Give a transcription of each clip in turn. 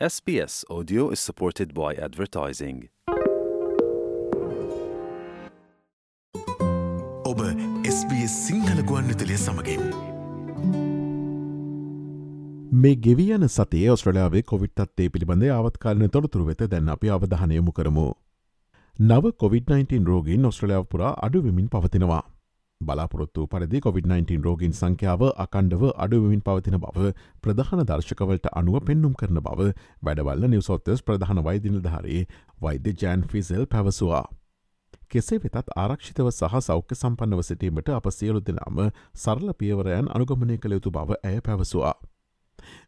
SBS Audio is supported by advertising. ඔබ SBS Sinhala ගුවන් විතලිය සමගින් මේ ගෙවියන සතේ ඔස්ට්‍රලයාාවේ කොවිට්ත්තේ පිළිබඳ ආවත්කාලන තොරතුරු වෙත දැන් අපි අවධානයමු කරමු. නව COොVID-19 රෝගීන් ඔස්ට්‍රලයාාව පුරා අඩුවමින් පවතිනවා. බලාපොරොත්තු පරිදි COොVID-19 රෝගීන් සංඛ්‍යාව අකණ්ඩව අඩුවමින් පවතින බව ප්‍රධාන දර්ශකවලට අනුව පෙන්නුම් කරන බව වැඩවල්ල නිවසොත්තස් ප්‍රධාන වෛදිනිල්ධාරයේ වෛද්‍ය ජෑන් ෆිසෙල් පැවසවා. කෙසේ වෙතත් ආරක්ෂිතව සහ සෞඛ්‍ය සම්පන්නව සිටීමට අප සියලු දෙනාම සරල පියවරයන් අනුගමනය කළ යුතු බව ඇය පැවසවා.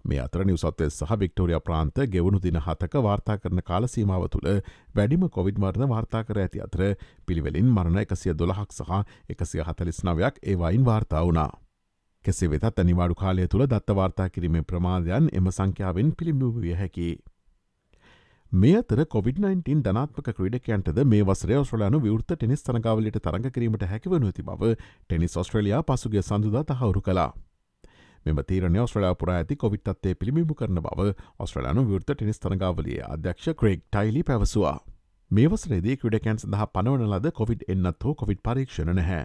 මේ අතර නිවසත්වය සහ වික්ටෝරිය ප්‍රාන්ත ගෙවුණු දින හතක වාර්තා කරන කාලසීමාව තුළ වැඩිම කොවිඩ් මරණ වාර්තා කර ඇති අතර පිළිවෙලින් මරණ එකසිය දොළහක් සහ එකසිය හතලිස් නවයක් ඒවයින් වාර්තා වුණා. කෙසේ වෙතත් අනිවාඩු කාලය තුළ දත්ත වාර්තා කිරීමේ ප්‍රමාදයන් එම සංඛ්‍යාවෙන් පිළිමිවිය හැකි. මේ අතර COොVID-19 ධනාත්මක ක්‍රඩකයන්ටද මේ වසර ඔස්ට්‍රලයානු විවෘත ටෙනිස් තරගාවලට තරඟ කිරීමට හැකිවනු ඇති බව ටෙනිස් ඔස්ට්‍රලයා පසුගේ සඳුදා තහවුරු කලා. මෙම තීරණය ඔස්ට්‍රලා පුරා ඇති කොවිට්ත්තේ පිළිමිමු කරන බව ඔස්ට්‍රලයානු විෘත ටෙනිස් තරගාවලිය අධ්‍යක්ෂ ක්‍රේක් ටයිලි පැවසවා. මේ වසරේදී ක්‍රඩකැන් සඳහා පනවන ලද කොවිඩ් එන්නත් හෝ කොවිඩ් පරීක්ෂණ නැහැ.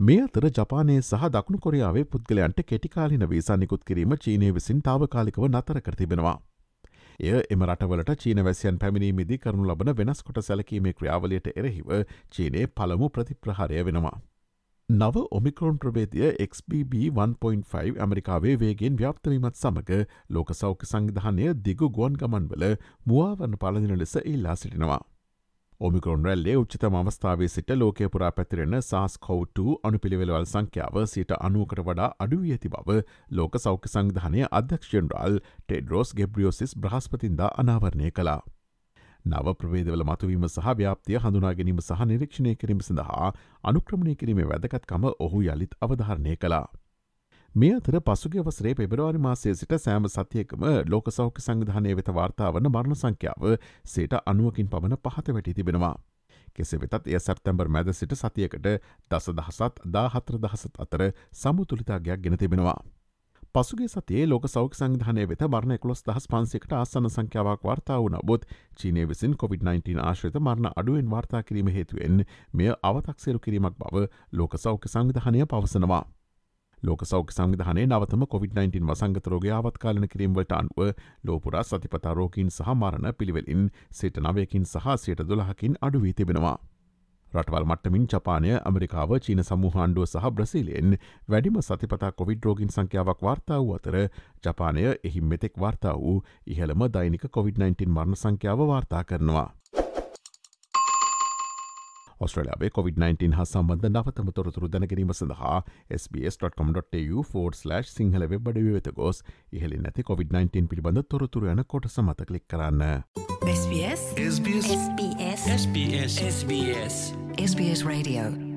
මේ අතර ජපානයේ සහ දකුණු කොරියාවේ පුද්ගලයන්ට කෙටිකාලින වීසා නිකුත් කිරීම චීනය විසින් තාවකාලිකව නතර කරතිබෙනවා. එය එම රටවලට චීන වැසියන් පැමිණීමේදී කරනු ලබන වෙනස් කොට සැලකීමේ ක්‍රියාවලයට එරෙහිව චීනයේ පළමු ප්‍රතිප්‍රහාරය වෙනවා. නව ඔමිකරෝන් ප්‍රවේදය XBB1.5 ඇමරිකාවේ වේගෙන් ව්‍යාප්තවීමත් සමඟ ලෝක සෞඛ්‍ය සංවිධානය දිගු ගුවන් ගමන්වල මුවාවන්න පලදින ලෙස ඉල්ලා සිටිනවා. ඔමිකරොන් රැල්ලේ උච්චත මස්ථාවේ සිට ලෝකය පුරා පැතිරෙන සාස් කවුට අනුපිළිවෙලවල් සංඛ්‍යාව සිට අනුවකට වඩා අඩුවී ඇති බව ලෝක සෞඛ්‍ය සංවිධානය අධ්‍යක්ෂන්රල් ටෙඩරෝස් ගෙබ්‍රියෝසිස් බ්‍රහස්පතින්දා අනාවරණය කලා. නව ප්‍රවේදවල මතුවීම සහ ව්‍යාප්තිය හඳුනා ගැනීම සහ නිරීක්ෂණය කිරීම සඳහා අනුක්‍රමණය කිරීමේ වැදකත්කම ඔහු යළිත් අවධාරණය කලා. මේ අතර පසුගේ වසරේ පෙබරවාරි මාසය සිට සෑම සතියකම ලෝක සෞඛ්‍ය සංවිධානය වෙත වාර්තා වන මරණ සංඛ්‍යාව සේට අනුවකින් පමණ පහත වැටි තිබෙනවා. කෙසේ වෙතත් එය සැප්තැම්බර් මැද සිට සතියකට දස දහසත් දා හත්‍ර දහසත් අතර සමුතුලිතාගයක් ගෙන තිබෙනවා. පසුගේ සතියේ ලෝක සෞඛ සංධානය වෙත බරණ එකොස් දහස් පන්සිකට ආසන සංඛ්‍යාවක් වාර්තා වන බොත් චීනය විසින් COොVID-19 ආශ්‍රිත මරණ අඩුවෙන් වාර්තා කිරීම හේතුවෙන් මෙය අවතක්සේරු කිරීමක් බව ලෝක සෞඛ්‍ය සංවිධානය පවසනවා. ලෝක සෞඛ සංවිධානය නවතම COොVID-19 වසංගතරෝග අවත්කාලන කිරීම්වලට අන්ුව ලෝපුරා සතිපතාරෝකින් සහ මරණ පිළිවෙලින් සේට නවයකින් සහ සයට දොළහකින් අඩුවී තිබෙනවා. රටවල් මට්ටමින් ජපානය ඇමරිකාව චීන සමූහන්ඩුව සහ බ්‍රසිලයෙන් වැඩිම සතිපතා කොවිඩ් රෝගින් සංඛ්‍යාවක් වාර්තා වූ අතර ජපානය එහි මෙතෙක් වාර්තා වූ ඉහළම දෛනික COොVID-19 මරණ සංඛ්‍යාව වාර්තා කරනවා. ඔස්ට්‍රලයාාවේ COොVID-19 හා සම්බන්ධ නවතම තොරතුරු දැනගැනීම සඳහා SBS.com.tu4/ සිංහල වෙබ්බඩ වෙත ගෝස් ඉහලි නැති COොVID-19 පිළිබඳ තොරතුර යන කොට සමත කලික් කරන්න. SBS. SBS. SBS. SBS. SBS Radio